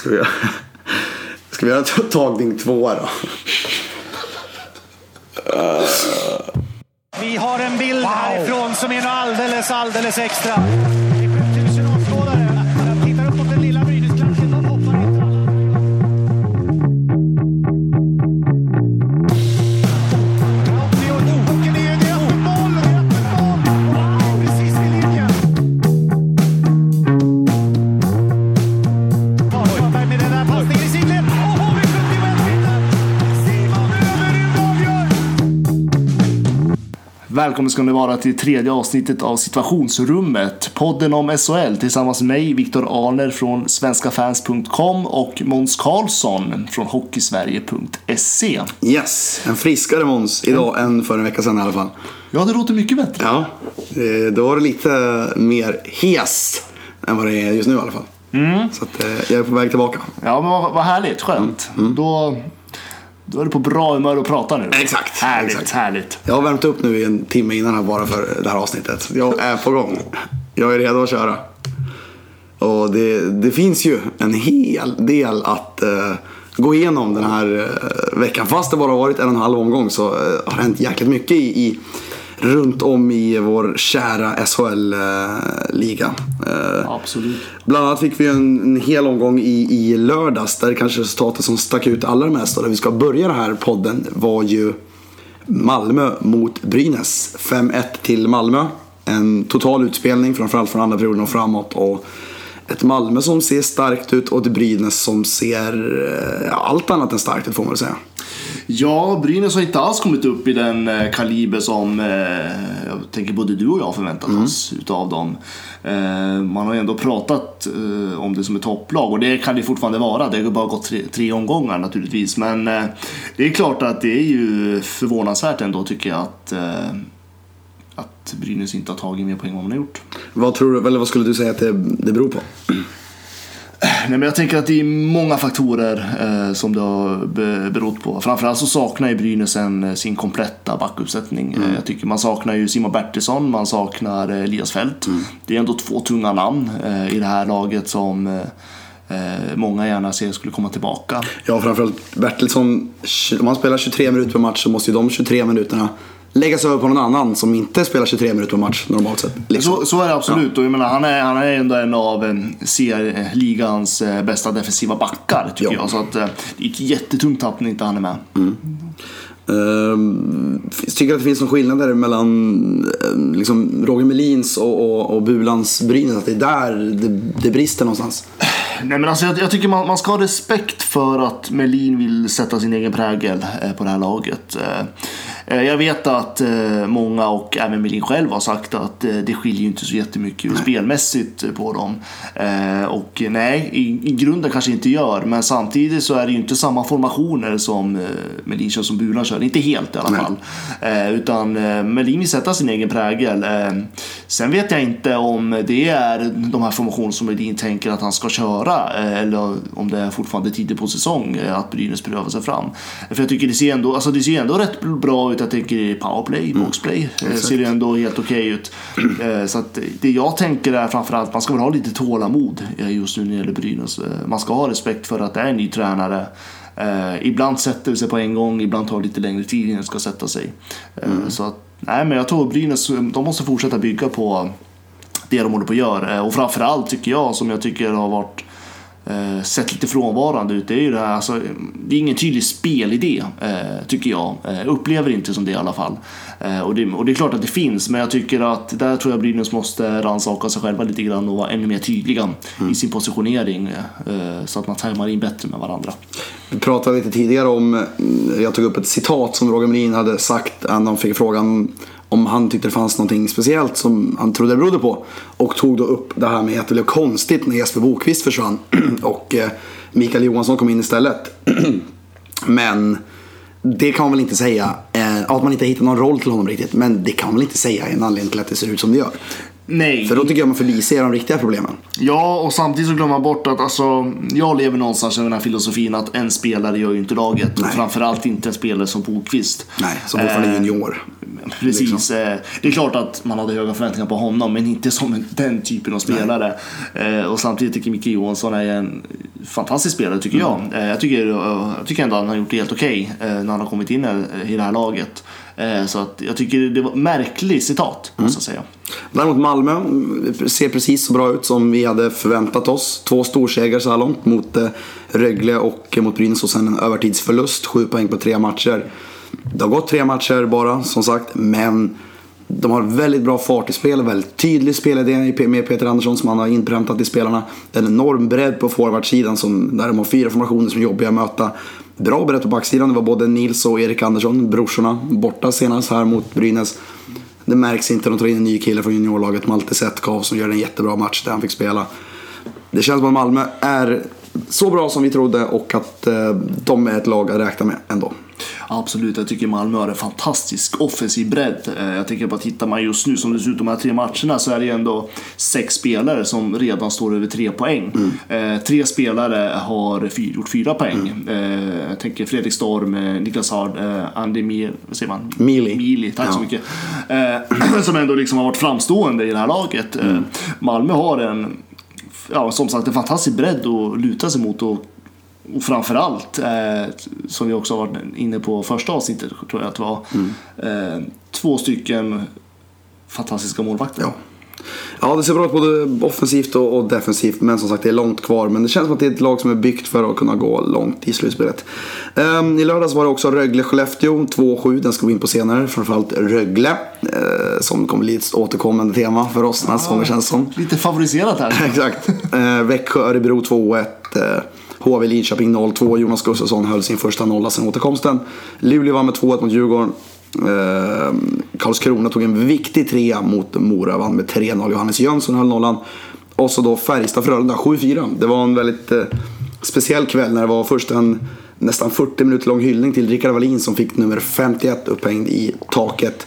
Ska vi göra, ska vi göra tagning två då? Vi har en bild härifrån som är något alldeles, alldeles extra. Välkommen ska ni vara till tredje avsnittet av Situationsrummet. Podden om SHL tillsammans med mig, Viktor Arner från svenskafans.com och Måns Karlsson från hockeysverige.se. Yes, en friskare Måns idag än för en vecka sedan i alla fall. Ja, det låter mycket bättre. Ja, eh, då var det lite mer hes än vad det är just nu i alla fall. Så att, eh, jag är på väg tillbaka. Ja, men vad, vad härligt. Skönt. Då, då är du på bra humör att prata nu. Exakt, Härligt, exakt. härligt. Jag har värmt upp nu i en timme innan här bara för det här avsnittet. Jag är på gång. Jag är redo att köra. Och det, det finns ju en hel del att eh, gå igenom den här eh, veckan. Fast det bara varit en och en halv omgång så eh, har det hänt jäkligt mycket i, i, runt om i vår kära SHL-liga. Eh, Absolut. Bland annat fick vi en, en hel omgång i, i lördags där kanske resultatet som stack ut allra mest och där vi ska börja den här podden var ju Malmö mot Brynäs. 5-1 till Malmö. En total utspelning framförallt från andra perioden och framåt. Och ett Malmö som ser starkt ut och ett Brynäs som ser eh, allt annat än starkt ut får man väl säga. Ja, Brynäs har inte alls kommit upp i den eh, kaliber som eh, jag tänker både du och jag förväntat oss utav dem. Eh, man har ju ändå pratat eh, om det som ett topplag och det kan det fortfarande vara. Det har bara gått tre, tre omgångar naturligtvis. Men eh, det är klart att det är ju förvånansvärt ändå tycker jag att, eh, att Brynäs inte har tagit mer poäng än vad man har gjort. Vad, tror du, eller vad skulle du säga att det, det beror på? Nej, men jag tänker att det är många faktorer eh, som det har be- berott på. Framförallt så saknar ju Brynäs en, eh, sin kompletta backuppsättning. Eh, jag tycker man saknar ju Simon Bertilsson, man saknar eh, Elias Fält. Det är ändå två tunga namn eh, i det här laget som eh, många gärna ser skulle komma tillbaka. Ja, framförallt Bertilsson. Om han spelar 23 minuter per match så måste ju de 23 minuterna läggas över på någon annan som inte spelar 23 minuter per match normalt sett. Liksom. Så, så är det absolut. Och jag menar, han, är, han är ändå en av eh, C-ligans eh, bästa defensiva backar tycker Ja. jag. Så att, eh, det är ett jättetungt tapp när inte han är med. Ehm, tycker att det finns någon skillnad där mellan eh, liksom Roger Melins och, och, och Bulans Brynäs? Att det är där det, det brister någonstans? Nej, men alltså, jag, jag tycker man, man ska ha respekt för att Melin vill sätta sin egen prägel eh, på det här laget. Eh, eh, jag vet att eh, många och även Melin själv har sagt att eh, det skiljer inte så jättemycket spelmässigt eh, på dem. Eh, och nej, i, grunden kanske inte gör, men samtidigt så är det ju inte samma formationer som eh, Melin kör som Bulan kör. Inte helt i alla Nej. fall. Eh, utan eh, Melin vill sätta sin egen prägel. Eh, sen vet jag inte om det är de här formationerna som Melin tänker att han ska köra eh, eller om det är fortfarande tidigt på säsong eh, att Brynäs prövar sig fram. För jag tycker det ser ändå, alltså det ser ändå rätt bra ut. Jag tänker i powerplay, boxplay. eh, ser det ändå helt okej ut. Eh, så att det jag tänker är framförallt man ska väl ha lite tålamod eh, just nu när det gäller Brynäs. Man ska ha respekt för att det är en ny tränare. Ibland sätter det sig på en gång, ibland tar det lite längre tid innan det ska sätta sig. Eh, Så att, nej, men jag tror Brynäs, de måste fortsätta bygga på det de håller på att göra. Och framförallt tycker jag, som jag tycker har varit eh, sett lite frånvarande ut, det är ju det här, alltså, det är ingen tydlig spelidé, eh, tycker jag. Eh, upplever inte som det i alla fall. Eh, och, det, och det är klart att det finns, men jag tycker att där tror jag Brynäs måste rannsaka sig själva lite grann och vara ännu mer tydliga i sin positionering eh, så att man tajmar in bättre med varandra. Vi pratade lite tidigare om, eh, jag tog upp ett citat som Roger Melin hade sagt när han fick frågan om han tyckte det fanns någonting speciellt som han trodde det berodde på. Och tog då upp det här med att det blev konstigt när Jesper Bokvist försvann och eh, Mikael Johansson kom in istället. Men det kan man väl inte säga, eh, att man inte hittar någon roll till honom riktigt. Men det kan man väl inte säga är en anledning till att det ser ut som det gör. Nej, För då tycker jag man förbiser de riktiga problemen. Ja, och samtidigt så glömmer man bort att alltså, jag lever någonstans med den här filosofin att en spelare gör ju inte laget. Och Nej. framförallt inte en spelare som Bokvist. Nej, som fortfarande är Eh, junior. Precis. Liksom. eh, Det är klart att man hade höga förväntningar på honom, men inte som en- den typen av spelare. Eh, Och samtidigt tycker Micke Johansson är en fantastisk spelare, tycker jag. Mm. Eh, Jag tycker, jag tycker ändå att han har gjort det helt okej eh, när han har kommit in i det här laget. Eh, Så att jag tycker det var märkligt citat, Mm. måste jag säga. Däremot Malmö mm, ser precis så bra ut som vi hade förväntat oss. Två storsegrar så här långt mot eh, Rögle och eh, mot Brynäs och sen en övertidsförlust. Sju poäng på tre matcher. Det har gått tre matcher bara, som sagt, men de har väldigt bra fart i spel, väldigt tydlig spelidé med Peter Andersson som han har inpräntat i spelarna. En enorm bredd på forwardsidan som, där de har fyra formationer som är jobbiga att möta. Bra brett på backsidan, det var både Nils och Erik Andersson, brorsorna, borta senast här mot Brynäs. Det märks inte, de tar in en ny kille från juniorlaget, Malte Setkov, som gör en jättebra match där han fick spela. Det känns som att Malmö är så bra som vi trodde och att eh, de är ett lag att räkna med ändå. Absolut, jag tycker Malmö har en fantastisk offensiv bredd. Eh, Jag tänker på att tittar man just nu som det ser ut de här tre matcherna så är det ändå sex spelare som redan står över tre poäng. Mm. Eh, tre spelare har gjort fyra poäng. Eh, jag tänker Fredrik Storm, Niklas Hard, eh, Andy Mir, vad säger man? Mili. Mili, tack så Ja. mycket. Eh, som ändå liksom har varit framstående i det här laget. Mm. Malmö har en, ja, som sagt, en fantastisk bredd att luta sig mot. Och och framförallt, eh, som vi också varit inne på första avsnittet, tror jag att det var, eh, två stycken fantastiska målvakter. Ja. Ja, det ser bra ut både offensivt och, defensivt. Men som sagt, det är långt kvar. Men det känns som att det är ett lag som är byggt för att kunna gå långt i slutspelet. Ehm, I lördags var det också Rögle-Skellefteå 2-7. Den ska vi in på senare. Framförallt Rögle. Eh, som kommer bli ett återkommande tema för oss den här säsongen känns som. Lite favoriserat här. Exakt. Eh, Växjö-Örebro 2-1. Eh, HV Linköping 0-2. Jonas Gustafsson höll sin första nolla sen återkomsten. Luleå vann med 2-1 mot Djurgården. Karlskrona tog en viktig trea mot Mora. Vann med 3-0. Johannes Jönsson höll nollan. Och så då Färjestad-Frölunda 7-4. Det var en väldigt eh, speciell kväll när det var först en nästan 40 minuter lång hyllning till Rickard Wallin som fick nummer 51 upphängd i taket.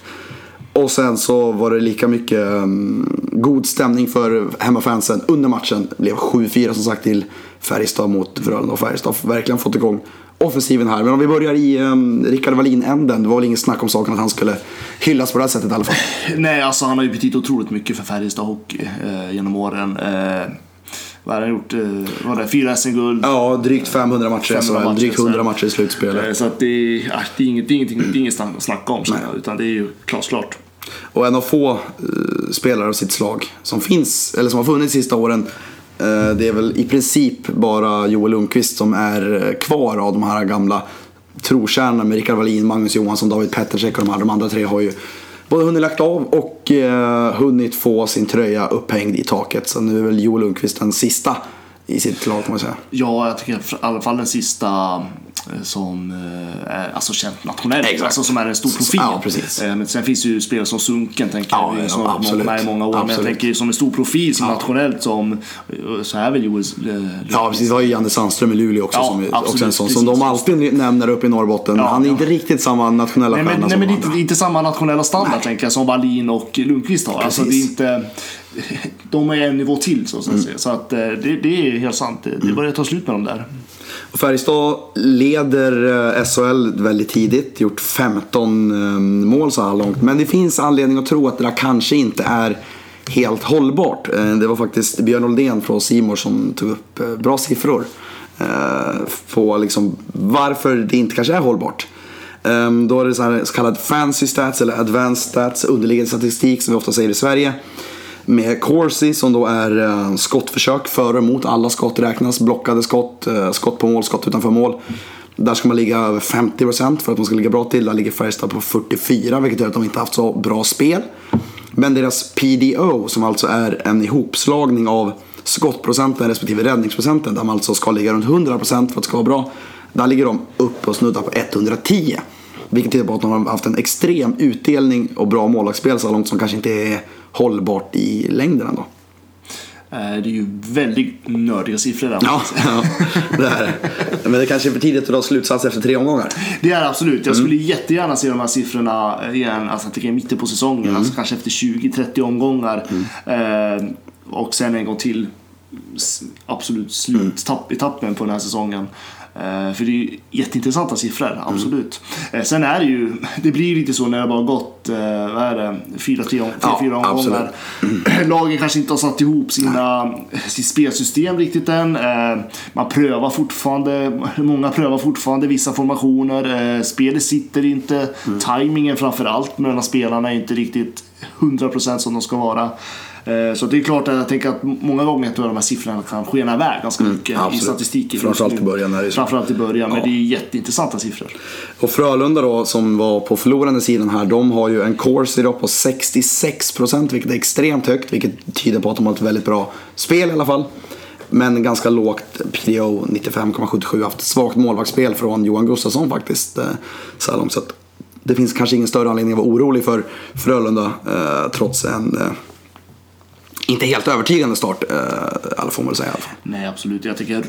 Och sen så var det lika mycket um, god stämning för hemmafansen under matchen. Det blev 7-4 som sagt till Färjestad mot Frölunda och Färjestad har verkligen fått igång offensiven här. Men om vi börjar i um, Rickard Wallin-änden. Det var väl inget snack om saken att han skulle hyllas på det här sättet i alla fall. Nej, alltså han har ju betytt otroligt mycket för Färjestad Hockey eh, genom åren. Eh, vad har han gjort? Eh, var det fyra SM-guld? Ja, drygt 500 matcher i 500 SHL, drygt så- 100 matcher i slutspelet. Eh, Så att det, är- ja, det är inget, det är ingenting, det är inget snack- snack om, så, utan det är ju glasklart. Och en av få eh, spelare av sitt slag som finns, eller som har funnits de sista åren. Eh, det är väl i princip bara Joel Lundqvist som är eh, kvar av de här gamla trotjänarna med Rickard Wallin, Magnus Johansson, David Pettersek och de här. De andra tre har ju både hunnit lagt av och eh, hunnit få sin tröja upphängd i taket. Så nu är väl Joel Lundqvist den sista i sitt lag kan man säga. Ja, jag tycker i alla fall den sista som eh, är alltså känt nationellt. Exakt. Alltså som är en stor profil. Ja, precis. Eh, Men sen finns det ju spelare som Sunken, tänker Ja, jag, ja, som har varit absolut. med i många år. Men jag Absolut. tänker som en stor profil som nationellt som, eh, så är väl Joel eh, Ja, precis. Det var ju Janne Sandström i Luleå också. Ja, som, absolut, också en sån, som precis. de alltid nämner uppe i Norrbotten. Ja, Han är ja. inte riktigt samma nationella Nej stjärna men, nej, men de inte, andra. inte samma nationella standard tänker jag som Wallin och Lundqvist har. Alltså, det är Precis. inte, de är en nivå till så att Mm. säga. Så att, eh, det, det är helt sant. Det, det börjar ta slut med dem där. Färjestad leder eh, SHL väldigt tidigt, gjort 15 ehm, mål så här långt. Men det finns anledning att tro att det där kanske inte är helt hållbart. Eh, det var faktiskt Björn Oldén från Simor som tog upp eh, bra siffror på liksom varför det inte kanske är hållbart. Ehm, då är det så, här, så kallad fancy stats eller advanced stats, underliggande statistik som vi ofta säger i Sverige. Med Corsi som då är eh, skottförsök före och emot. Alla skott räknas. Blockade skott, eh, skott på mål, skott utanför mål. Där ska man ligga över 50% för att man ska ligga bra till. Där ligger Färjestad på 44 vilket gör att de inte haft så bra spel. Men deras PDO som alltså är en ihopslagning av skottprocenten respektive räddningsprocenten. Där man alltså ska ligga runt 100% för att det ska vara bra. Där ligger de upp och snuddar på 110. Vilket tyder på att de har haft en extrem utdelning och bra målvaktsspel så här långt som kanske inte är hållbart i längden ändå. Eh, Det är ju väldigt nördiga siffror där. Ja, ja det är det. Men det kanske är för tidigt att dra slutsats efter tre omgångar. Det är det absolut. Jag skulle Mm. jättegärna se de här siffrorna igen. Alltså jag tycker mitten på säsongen. Mm. Alltså kanske efter 20-30 omgångar. Eh, och sen en gång till absolut slutetappen på den här säsongen. Eh, För det är ju jätteintressanta siffror, absolut. Eh, Sen är det ju, det blir lite så när det bara har gått, eh, vad är det, fyra, tre, Ja, fyra omgångar. Lagen kanske inte har satt ihop sina, sitt spelsystem riktigt än. Man prövar fortfarande, många prövar fortfarande vissa formationer. Spelet sitter inte. Timingen framför allt mellan spelarna är inte riktigt 100% som de ska vara. Eh, Så det är klart att jag tänker att många gånger tror jag de här siffrorna kan skena iväg ganska mycket i absolut. statistiken. Framförallt i början är det så. Framförallt i början, men det är jätteintressanta siffror. Och Frölunda då, som var på förlorande sidan här, de har ju en corsi då på 66% vilket är extremt högt, vilket tyder på att de har ett väldigt bra spel i alla fall. Men ganska lågt PDO 95,77 haft ett svagt målvaktsspel från Johan Gustafsson faktiskt eh, så här långt. Så det finns kanske ingen större anledning att vara orolig för Frölunda eh, trots en eh, inte helt övertygande start, eh, får man väl säga. i alla fall. Nej, absolut. Jag tycker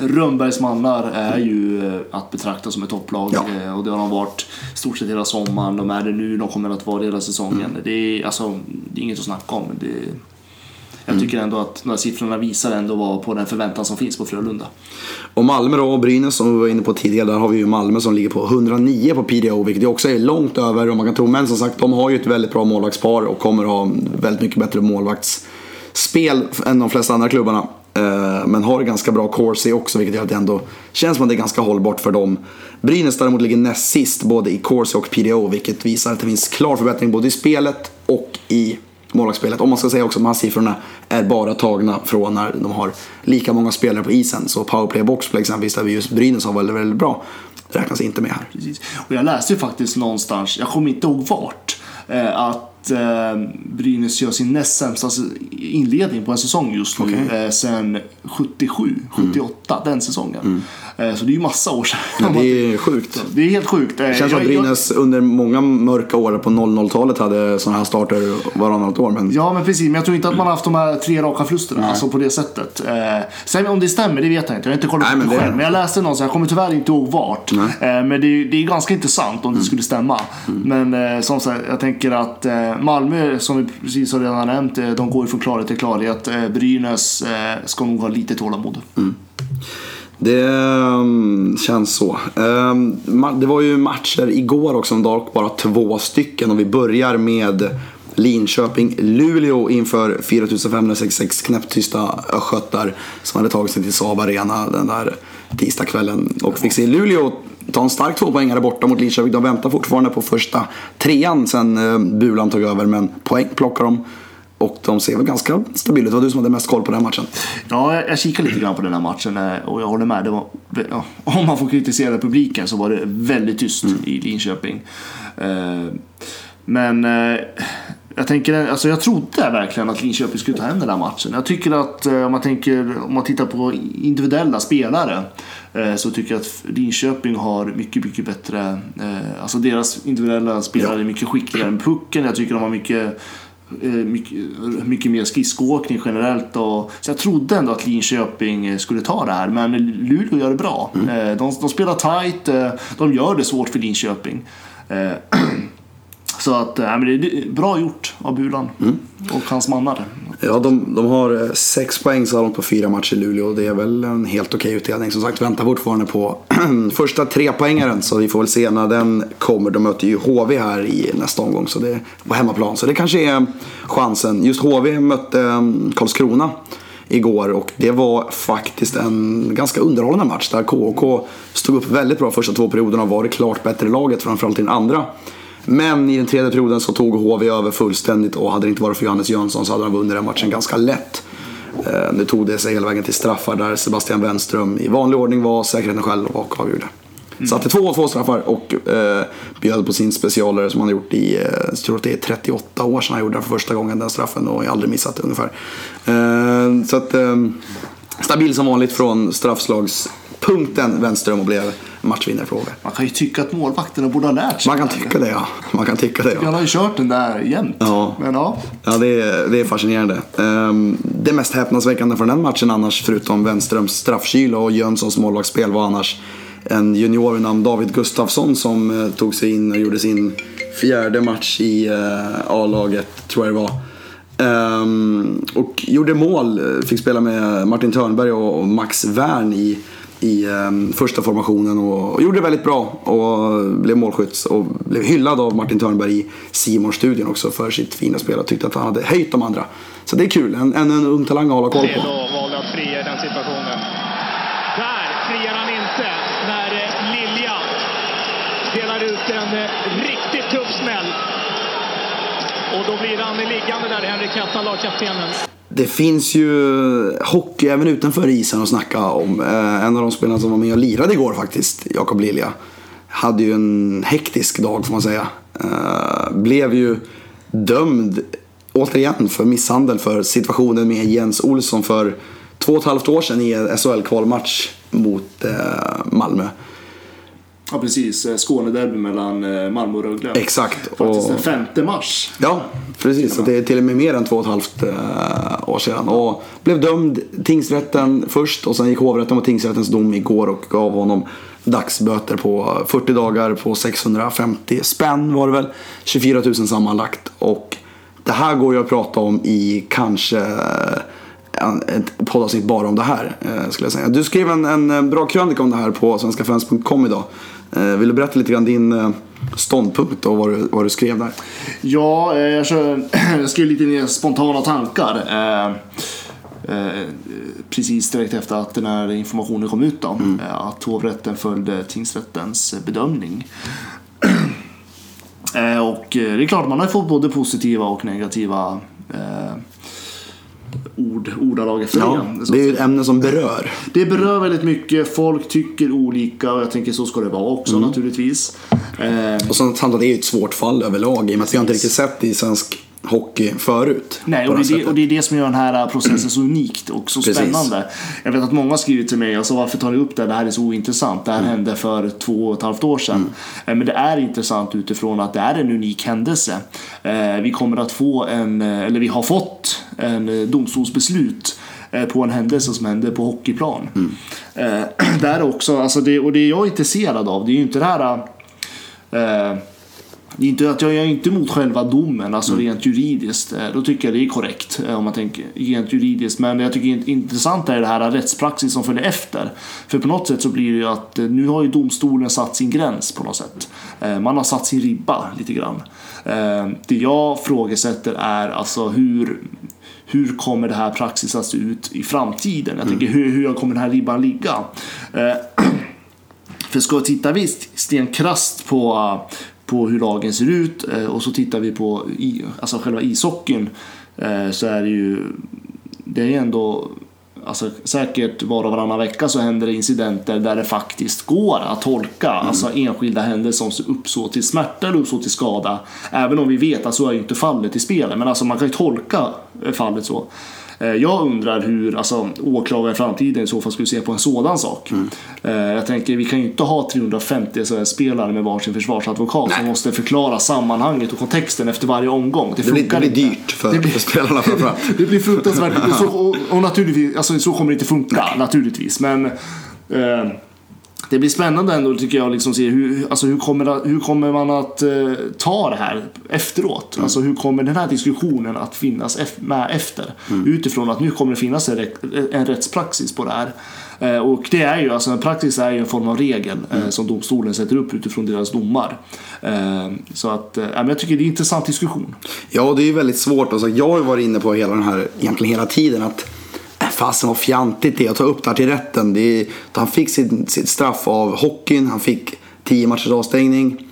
Rönnbergs mannar är ju eh, att betrakta som ett topplag. Ja. eh, Och det har de varit stort sett hela sommaren. De är det nu, de kommer att vara det hela säsongen. Mm. Det, är, alltså, det är inget att snacka om. Det, jag Mm. tycker ändå att de här siffrorna visar ändå vad på den förväntan som finns på Frölunda. Och Malmö då och Brynäs som vi var inne på tidigare, där har vi ju Malmö som ligger på 109 på PDO vilket också är långt över vad man kan tro. Men som sagt, de har ju ett väldigt bra målvaktspar och kommer ha väldigt mycket bättre Spel än de flesta andra klubbarna. Eh, men har ganska bra corsi också vilket gör att det ändå känns som att det är ganska hållbart för dem. Brynäs däremot ligger näst sist både i corsi och PDO vilket visar att det finns klar förbättring både i spelet och i målvaktsspelet. Om man ska säga också att de här siffrorna är bara tagna från när de har lika många spelare på isen. Så powerplay boxplay exempelvis, där vi just Brynäs har väldigt, väldigt bra, räknas inte med här. Precis. Och jag läste ju faktiskt någonstans, jag kommer inte ihåg vart, eh, att att eh, Brynäs gör sin näst sämsta inledning på en säsong just nu. Okej. Eh, sen 77, 78, den säsongen. Eh, så det är ju massa år sedan. Ja, det är sjukt. Det är helt sjukt. Eh, Det känns som att Brynäs under många mörka år på 00-talet hade sådana här starter varannat år. Men Ja men precis, men jag tror inte att man har haft de här tre raka förlusterna, alltså på det sättet. Eh, sen om det stämmer, det vet jag inte. Jag har inte kollat Nej, upp men det själv. Men jag läste någonstans, jag kommer tyvärr inte ihåg vart. Eh, men det, är- det är ganska intressant om det skulle stämma. Men eh, som sagt, jag tänker att eh, Malmö, som vi precis har redan nämnt, eh, de går ju från klarhet till klarhet. Eh, Brynäs eh, ska nog ha lite tålamod. Det ehm, känns så. Ehm, det var ju matcher igår också, dock bara två stycken. Och vi börjar med Linköping-Luleå inför 4566 knäpptysta östgötar som hade tagit sig till Saab Arena den där tisdagskvällen. Och fick se Luleå ta en stark tvåpoängare borta mot Linköping. De väntar fortfarande på första trean sen ehm, Bulan tog över, men poäng plockar de. Och de ser väl ganska stabila ut. Det var du som hade mest koll på den matchen. Ja, jag, jag kikade lite grann på den här matchen eh, och jag håller med. Det var, ja, om man får kritisera publiken så var det väldigt tyst i Linköping. Eh, Men eh, jag tänker, alltså jag trodde verkligen att Linköping skulle ta hem den här matchen. Jag tycker att om man tänker, om man tittar på individuella spelare så tycker jag att Linköping har mycket, mycket bättre, alltså deras individuella spelare är mycket skickligare än pucken. Jag tycker de har mycket mycket, mycket mer skridskoåkning generellt. Och, så jag trodde ändå att Linköping eh, skulle ta det här, men Luleå gör det bra. Eh, De, de spelar tight, eh, de gör det svårt för Linköping. Eh, Så att, äh, men det är bra gjort av Bulan och hans mannar. Ja, de, de har eh, sex poäng så här långt på fyra matcher i Luleå. Det är väl en helt okej utdelning. Som sagt, väntar fortfarande på första trepoängaren. Så vi får väl se när den kommer. De möter ju HV här i nästa omgång. Så det på hemmaplan. Så det kanske är chansen. Just HV mötte eh, Karlskrona igår och det var faktiskt en ganska underhållande match där KK stod upp väldigt bra första två perioderna och var det klart bättre laget framförallt i den andra. Men i den tredje perioden så tog HV över fullständigt och hade det inte varit för Johannes Jönsson så hade de vunnit den matchen ganska lätt. Eh, Nu tog det sig hela vägen till straffar där Sebastian Wenström i vanlig ordning var säkerheten själv och avgjorde. Satte två och två straffar och eh, bjöd på sin specialare som han har gjort i, eh, jag tror att det är 38 år sedan han gjorde den för första gången den straffen och jag har aldrig missat det ungefär. Eh, så att eh, stabil som vanligt från straffslagspunkten Wenström och blev HV. Man kan ju tycka att målvakterna borde ha lärt sig. Man kan tycka det ja. Man kan tycka det ja. Han har ju kört den där jämt. Ja. Men ja, Ja, det är, det är fascinerande. Ehm, det mest häpnadsväckande från den matchen annars, förutom Wenströms straffkyla och Jönssons målvaktsspel, var annars en junior vid namn David Gustafsson som eh, tog sig in och gjorde sin fjärde match i eh, A-laget, tror jag det var. Ehm, och gjorde mål, eh, fick spela med Martin Törnberg och och Max Wern i, i ehm, första formationen och, och gjorde det väldigt bra och blev målskytt och blev hyllad av Martin Törnberg i simon studion också för sitt fina spel och tyckte att han hade höjt de andra. Så det är kul, en, en, en ung talang att hålla koll på. Redo valde att fria i den situationen. Där friar han inte när eh, Lilja delar ut en eh, riktigt tuff smäll. Och då blir han liggande där, Henrik Hettan, lagkaptenen. Det finns ju hockey även utanför isen att snacka om. Eh, en av de spelarna som var med och lirade igår faktiskt, Jakob Lilja, hade ju en hektisk dag får man säga. Eh, blev ju dömd återigen för misshandel för situationen med Jens Olsson för två och ett halvt år sedan i en SHL-kvalmatch mot eh, Malmö. Ja, precis. Eh, Skånederby mellan eh, Malmö och Rögle. Exakt. Faktiskt Och- den 5 mars. Ja, precis. Så det är till och med mer än två och ett halvt eh, år sedan. Och blev dömd tingsrätten först och sen gick hovrätten mot tingsrättens dom igår och gav honom dagsböter på 40 dagar på 650 spänn var det väl. 24 000 sammanlagt. Och det här går ju att prata om i kanske ett poddavsnitt bara om det här. Skulle jag säga. Du skrev en, en bra krönika om det här på svenskafans.com idag. Eh, Vill du berätta lite grann din eh, ståndpunkt och vad du, vad du skrev där? Ja, eh, jag, kör, jag skrev lite ner spontana tankar. Eh, precis direkt efter att den här informationen kom ut. Då, eh, Att hovrätten följde tingsrättens bedömning. Eh, och det är klart, man har fått både positiva och negativa eh, ord, ordalag efter Ja, det. Det är ju ett ämne som berör. det berör väldigt mycket, folk tycker olika och jag tänker så ska det vara också Mm. naturligtvis. Och sen att det är ju ett svårt fall överlag i och med att vi har inte riktigt sett det i svensk hockey förut. Nej, och det det, här och det är det som gör den här processen så unikt och så Precis. spännande. Jag vet att många skrivit till mig, alltså varför tar ni upp det? Det här är så ointressant. Det här Mm. hände för två och ett halvt år sedan. Eh, Men det är intressant utifrån att det är en unik händelse. Eh, Vi kommer att få en, eller vi har fått en domstolsbeslut på en händelse som hände på hockeyplan. Mm. Där också, alltså det, och det jag är intresserad av, det är ju inte det här det är inte att jag är inte emot själva domen, alltså rent juridiskt. Eh, Då tycker jag det är korrekt eh, om man tänker rent juridiskt. Men jag tycker det intressanta är det här rättspraxis som följer efter. För på något sätt så blir det ju att eh, nu har ju domstolen satt sin gräns på något sätt. Man har satt sin ribba lite grann. Det jag frågesätter är alltså hur hur kommer det här praxis att se ut i framtiden? Jag tänker hur, hur kommer den här ribban ligga? För ska titta vi stenkrasst på, på hur lagen ser ut eh, och så tittar vi på i, alltså själva ishockeyn eh, så är det ju det är ändå Alltså, säkert var och varannan vecka så händer det incidenter där det faktiskt går att tolka alltså enskilda händelser som uppsåt till smärta eller uppsåt till skada. Även om vi vet att så är inte fallet i spelet. Men alltså man kan ju tolka fallet så. Eh, Jag undrar hur alltså, åklagare i framtiden i så fall skulle se på en sådan sak. Eh, Jag tänker, vi kan ju inte ha 350 SHL-spelare med varsin försvarsadvokat som måste förklara sammanhanget och kontexten efter varje omgång. Det, Det blir, det blir dyrt för, Det blir- för spelarna framförallt. det blir fruktansvärt. Och, så, och, och naturligtvis, alltså, så kommer det inte funka, naturligtvis. Men eh, det blir spännande ändå tycker jag liksom se hur, alltså, hur, kommer, hur kommer man att eh, ta det här efteråt? Alltså hur kommer den här diskussionen att finnas med efter? Utifrån att nu kommer det finnas en, en rättspraxis på det här. Eh, och det är ju, alltså en praxis är ju en form av regel eh, som domstolen sätter upp utifrån deras domar. Eh, så att, eh, men jag tycker det är en intressant diskussion. Ja, det är ju väldigt svårt. Alltså, jag har ju varit inne på hela den här, egentligen hela tiden att fasen vad fjantigt det är att ta upp det här till rätten. Är, han fick sitt, sitt straff av hockeyn, han fick tio matchers avstängning.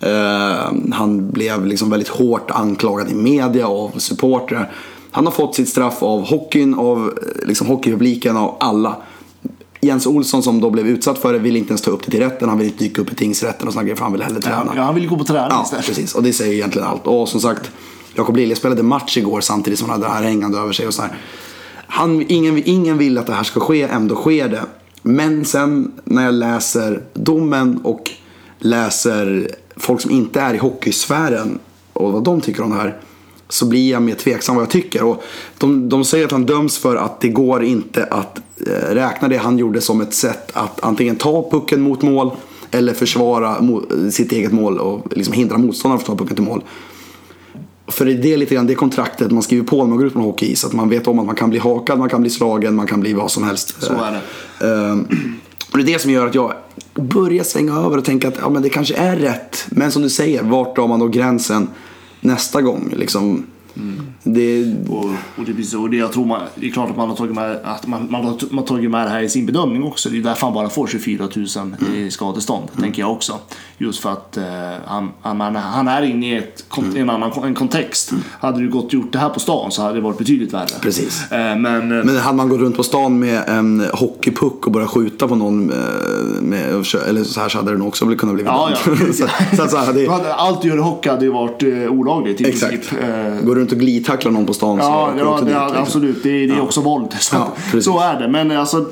Eh, han blev liksom väldigt hårt anklagad i media och av supportrar. Han har fått sitt straff av hockeyn, av eh, liksom hockeypubliken, av alla. Jens Olsson som då blev utsatt för det vill inte ens ta upp det till rätten. Han vill inte dyka upp i tingsrätten och sådana grejer för han vill hellre träna. Ja, han vill gå på träning Ja, istället. precis. Och det säger egentligen allt. Och som sagt, Jakob Lilja spelade match igår samtidigt som han hade det här hängande över sig. Och så här. Han, ingen, ingen vill att det här ska ske, ändå sker det. Men sen när jag läser domen och läser folk som inte är i hockeysfären och vad de tycker om det här. Så blir jag mer tveksam vad jag tycker. Och de, de säger att han döms för att det går inte att eh, räkna det han gjorde som ett sätt att antingen ta pucken mot mål eller försvara mo- sitt eget mål och liksom hindra motståndaren från att ta pucken till mål för det är lite grann det kontraktet man skriver på när man går ut på en hockeyis. Att man vet om att man kan bli hakad, man kan bli slagen, man kan bli vad som helst. Så är det. Ehm, och det är det som gör att jag börjar svänga över och tänka att ja, men det kanske är rätt. Men som du säger, vart drar man då gränsen nästa gång? Liksom, det, Och, och, det, så- och det, jag tror man, det är klart att man har tagit med, att man, man, har, man tagit med det här i sin bedömning också. Det är därför han bara får 24 000 i skadestånd, tänker jag också. Just för att eh, han, han, han- är inne i ett, kon- en annan en kontext. Hade du gått och gjort det här på stan så hade det varit betydligt värre. Precis. Eh, men, eh, Men hade man gått runt på stan med en hockeypuck och börjat skjuta på någon med, eller så här så hade det nog också kunnat bli Ja, ja. så, så, att så här, det, Då hade Allt du gör i hockey hade ju varit eh, olagligt i Exakt. princip. Gå runt och glidtackla någon på stan så Ja, du ja det, dit, liksom. absolut. Det, är- det är också våld. Så, Ja, så är det. Men alltså,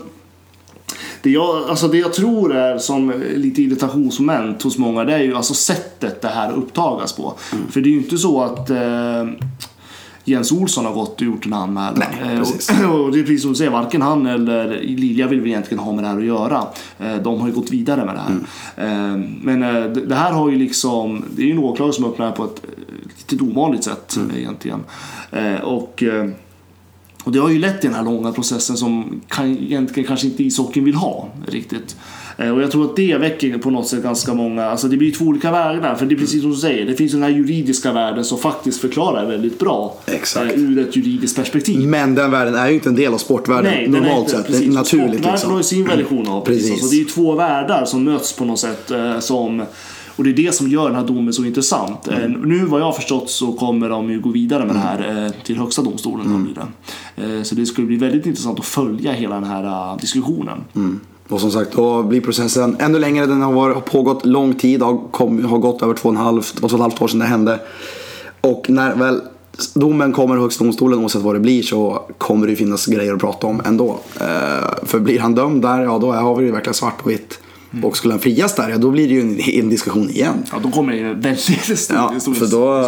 det jag, alltså det jag tror är som lite irritationsmoment hos många det är ju alltså sättet det här upptagas på. Mm. För det är ju inte så att eh, Jens Olsson har gått och gjort en anmälan. Nej, Eh, precis. och, och det är precis som du säger, varken han eller Lilja vill väl egentligen ha med det här att göra. Eh, de har ju gått vidare med det här. Mm. Eh, men eh, det, det här har ju liksom, det är ju en åklagare som öppnar på ett lite ovanligt sätt Mm. egentligen. Eh, och eh, och det har ju lett till den här långa processen som kan, egentligen kanske inte ishockeyn vill ha riktigt. Eh, Och jag tror att det väcker på något sätt ganska många, alltså det blir två olika vägar. För det är precis som du säger, det finns den här juridiska världen som faktiskt förklarar väldigt bra. Exakt. Ur ett juridiskt perspektiv. Men den världen är ju inte en del av sportvärlden Nej, normalt inte, sett. precis. Det är naturligt Sportvärlden liksom. har ju sin version av precis. Precis. Alltså, det är ju två världar som möts på något sätt. Som, och det är det som gör den här domen så intressant. Eh, nu vad jag har förstått så kommer de ju gå vidare med det här eh, till högsta domstolen. Mm. Det. Eh, så det skulle bli väldigt intressant att följa hela den här diskussionen. Och som sagt, då blir processen ännu längre. Den har, varit, har pågått lång tid, har, kom, har gått över två och, en halv, två och ett halvt år sedan det hände. Och när väl domen kommer i Högsta domstolen, oavsett vad det blir, så kommer det finnas grejer att prata om ändå. Eh, för blir han dömd där, ja då har vi det verkligen svart och vitt. Och skulle han frias där, ja då blir det ju en, en diskussion igen. Ja, då kommer det en väldigt stor Ja, stor- för då,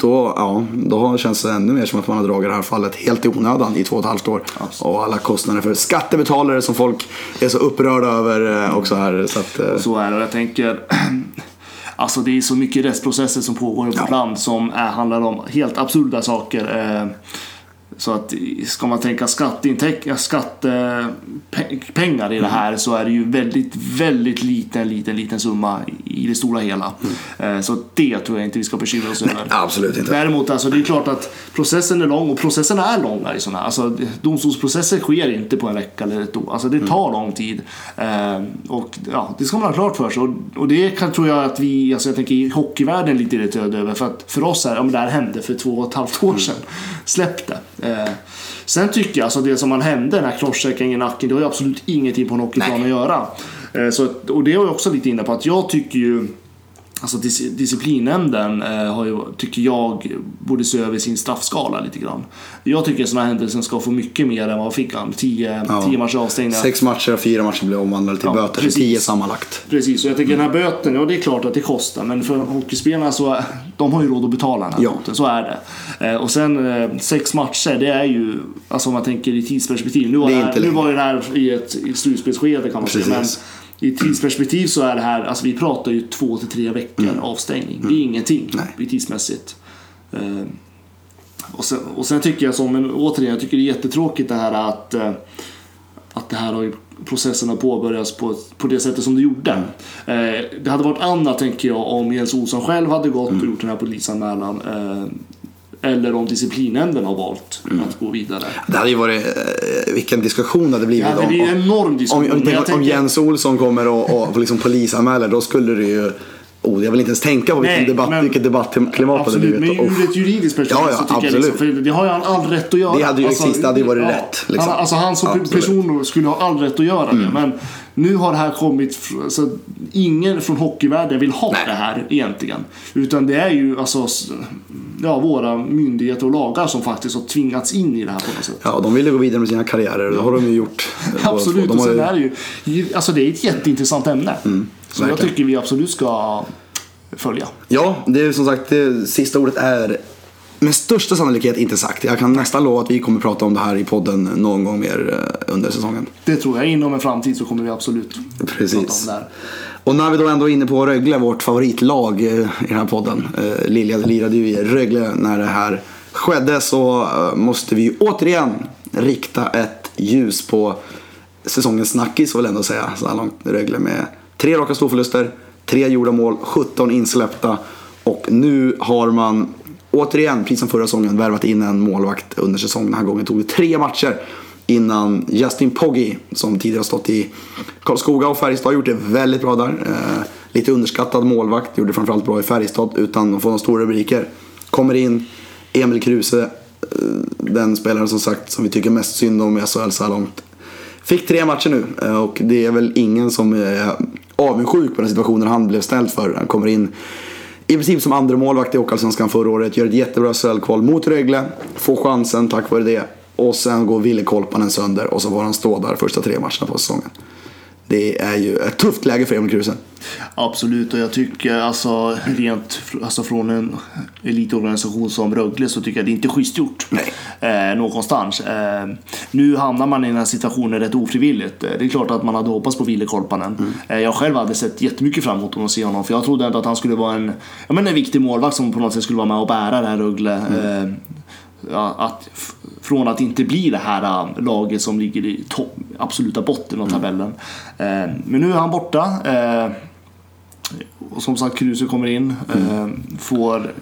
då, ja, då känns det ännu mer som att man har dragit det här fallet helt i onödan i två och ett halvt år. Och alla kostnader för skattebetalare som folk är så upprörda över eh, också här. Så att, eh, Så är det. Och jag tänker, alltså det är så mycket rättsprocesser som pågår i vårt Ja. land som är, handlar om helt absurda saker. Så att ska man tänka skatteintäkt, skattepengar i det här så är det ju väldigt, väldigt liten, liten, liten summa i det stora hela. Eh, Så det tror jag inte vi ska bekymra oss över. absolut inte. Däremot, alltså, det är klart att processen är lång och processen är långa i sådana här. Alltså, domstolsprocesser sker inte på en vecka eller ett år. Alltså, det tar lång tid. Eh, och ja, det ska man ha klart för sig. Och, det kan, tror jag att vi, alltså, jag tänker i hockeyvärlden är lite irriterade över. För att för oss är om det här hände för två och ett halvt år sedan. Släpp det. Eh, sen tycker jag, alltså det som man hände, den här crosschecken i nacken, det har ju absolut ingenting på en hockeyplan att göra. Eh, så, och det är jag också lite inne på att jag tycker ju Alltså dis- disciplinnämnden eh, har ju, tycker jag borde se över sin straffskala lite grann. Jag tycker sådana händelser ska få mycket mer än vad fick han? 10 ja. matcher avstängda. Sex matcher och fyra matcher blir omvandlade till Ja, böter. Precis. tio sammanlagt. Precis, och jag tycker den här böten, ja det är klart att det kostar men för hockeyspelarna så de har ju råd att betala den här Ja. böten, så är det. Eh, och sen eh, sex matcher, det är ju, alltså om man tänker i tidsperspektiv. Nu var, Det är det här, nu var ju det här i ett, i slutspelsskede kan man säga. Men Precis. I tidsperspektiv så är det här, alltså vi pratar ju två till tre veckor avstängning. Det är ingenting Mm. Nej. i tidsmässigt. Eh, och sen, och sen tycker jag som, men återigen, jag tycker det är jättetråkigt det här att, eh, att det här har processen har påbörjats på, på det sättet som det gjorde. Eh, det hade varit annat tänker jag om Jens Olsson själv hade gått och gjort den här polisanmälan. Eh, eller om disciplinnämnden har valt att gå vidare. Det hade ju varit, eh, vilken diskussion det hade blivit. Ja, det blir en enorm om, diskussion. om, jag om, tänker- Jens Olsson kommer och, och liksom polisanmäler, då skulle det ju... Oh, jag vill inte ens tänka på vilken Nej, debatt, men- vilket debattklimat det hade blivit. men ur ett juridiskt perspektiv Ja, ja, så tycker jag absolut. liksom, för det har ju han all rätt att göra. Alltså, Det hade ju exist, det hade ju varit rätt, liksom. Han, alltså han som Absolut. person skulle ha all rätt att göra det. Men nu har det här kommit, fr- så ingen från hockeyvärlden vill ha Nej. det här egentligen. Utan det är ju alltså, ja, våra myndigheter och lagar som faktiskt har tvingats in i det här på något sätt. Ja, de ville gå vidare med sina karriärer. Det har de ju gjort. Absolut, De och sen ju- är det ju, alltså det är ett jätteintressant ämne. så jag Mm, tycker vi absolut ska följa. Ja, det är som sagt, det sista ordet är med största sannolikhet inte sagt. Jag kan nästan lova att vi kommer prata om det här i podden någon gång mer eh, under säsongen. Det tror jag. Inom en framtid så kommer vi absolut Precis. prata om det här. Och när vi då ändå är inne på Rögle, vårt favoritlag eh, i den här podden. Eh, Lilja lirade ju i Rögle när det här skedde så måste vi återigen rikta ett ljus på säsongens snackis får väl ändå säga så här långt Rögle med tre raka storförluster, tre gjorda mål, 17 insläppta och nu har man återigen, precis som förra säsongen, värvat in en målvakt under säsongen. Den här gången tog det tre matcher innan Justin Poggi, som tidigare har stått i Karlskoga och Färjestad, gjort det väldigt bra där. Eh, lite underskattad målvakt, gjorde det framförallt bra i Färjestad utan att få några stora rubriker. Kommer in, Emil Kruse, eh, den spelaren som sagt som vi tycker mest synd om i SHL så här långt. Fick tre matcher nu eh, och det är väl ingen som är avundsjuk på den situationen han blev ställd för. Han kommer in i princip som andra målvakt i Hockeyallsvenskan förra året. Gör ett jättebra SHL-kval mot Rögle. Får chansen tack vare det. Och sen går Ville Kolpanen sönder och så får han stå där första tre matcherna på säsongen. Det är ju ett tufft läge för Emil Kruse. Absolut, och jag tycker alltså rent alltså från en elitorganisation som Rögle så tycker jag det är inte schysst gjort. Eh, någonstans. Eh, nu hamnar man i den här situationen rätt ofrivilligt. Eh, Det är klart att man hade hoppats på Ville Korpanen. Mm. Eh, jag själv hade sett jättemycket fram emot att se honom för jag trodde ändå att han skulle vara en, ja, men en viktig målvakt som på något sätt skulle vara med och bära det här Rögle. Mm. Eh, att, från att inte bli det här äh, laget som ligger i topp, absoluta botten av Mm. tabellen. Eh, men nu är han borta. Och som sagt, Kruse kommer in. Eh, får...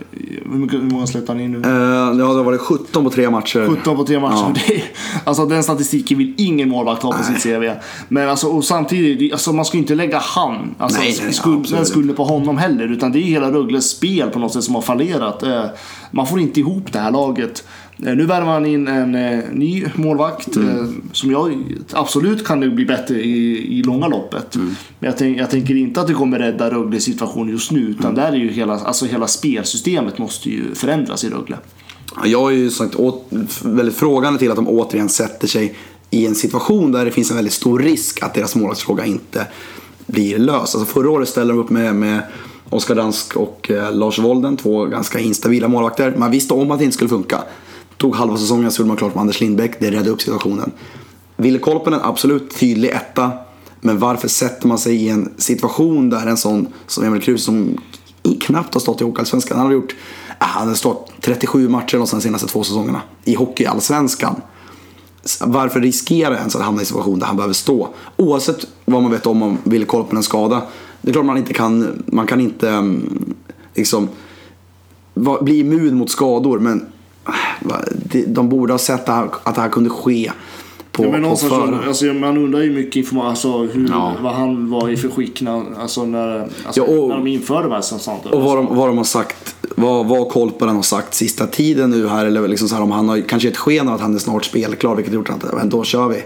Hur, många släppte han in nu? Eh, ja, det har varit 17 på tre matcher. 17 på tre matcher. Ja. Det alltså den statistiken vill ingen målvakt ha på sitt CV. Men alltså, och samtidigt, alltså, man ska ju inte lägga han, alltså, Nej, nej, skuld, den skulden på honom heller. Utan det är hela Rögles spel på något sätt som har fallerat. Eh, man får inte ihop det här laget. Eh, nu värvar man in en ny målvakt Mm. som jag absolut kan bli bättre i, i långa loppet. Mm. Men jag, tänk, jag tänker inte att det kommer rädda Rögles situation just nu. Mm. Utan där är ju hela, alltså hela spelsystemet måste ju förändras i Rögle. Jag har ju sagt åt, väldigt frågande till att de återigen sätter sig i en situation där det finns en väldigt stor risk att deras målvaktsfråga inte blir löst. Alltså förra året ställde de upp med, med Oskar Dansk och eh, Lars Wolden, två ganska instabila målvakter. Man visste om att det inte skulle funka. Tog halva säsongen så gjorde man klart med Anders Lindbäck, det räddade upp situationen. Ville Kolpanen, absolut tydlig etta. Men varför sätter man sig i en situation där en sån som Emil Kruse som knappt har stått i Hockeyallsvenskan. Han har gjort, äh, han har stått 37 matcher de senaste två säsongerna i Hockeyallsvenskan. Varför riskera ens att hamna i en situation där han behöver stå? Oavsett vad man vet om om på en skada. Det är klart man inte kan, man kan inte mm, liksom bli immun mot skador men äh, de borde ha sett att det här kunde ske på, Ja, men på någonstans, förhand. alltså, man undrar ju mycket information, alltså, hur, Ja. vad han var i för skick när, alltså, när, alltså, Ja, och- när de införde sånt. Och vad de, vad de har sagt, vad, vad Kolpanen har sagt sista tiden nu här, eller liksom så här, om han har kanske ett sken av att han är snart spelklar, vilket gjort att men då kör vi.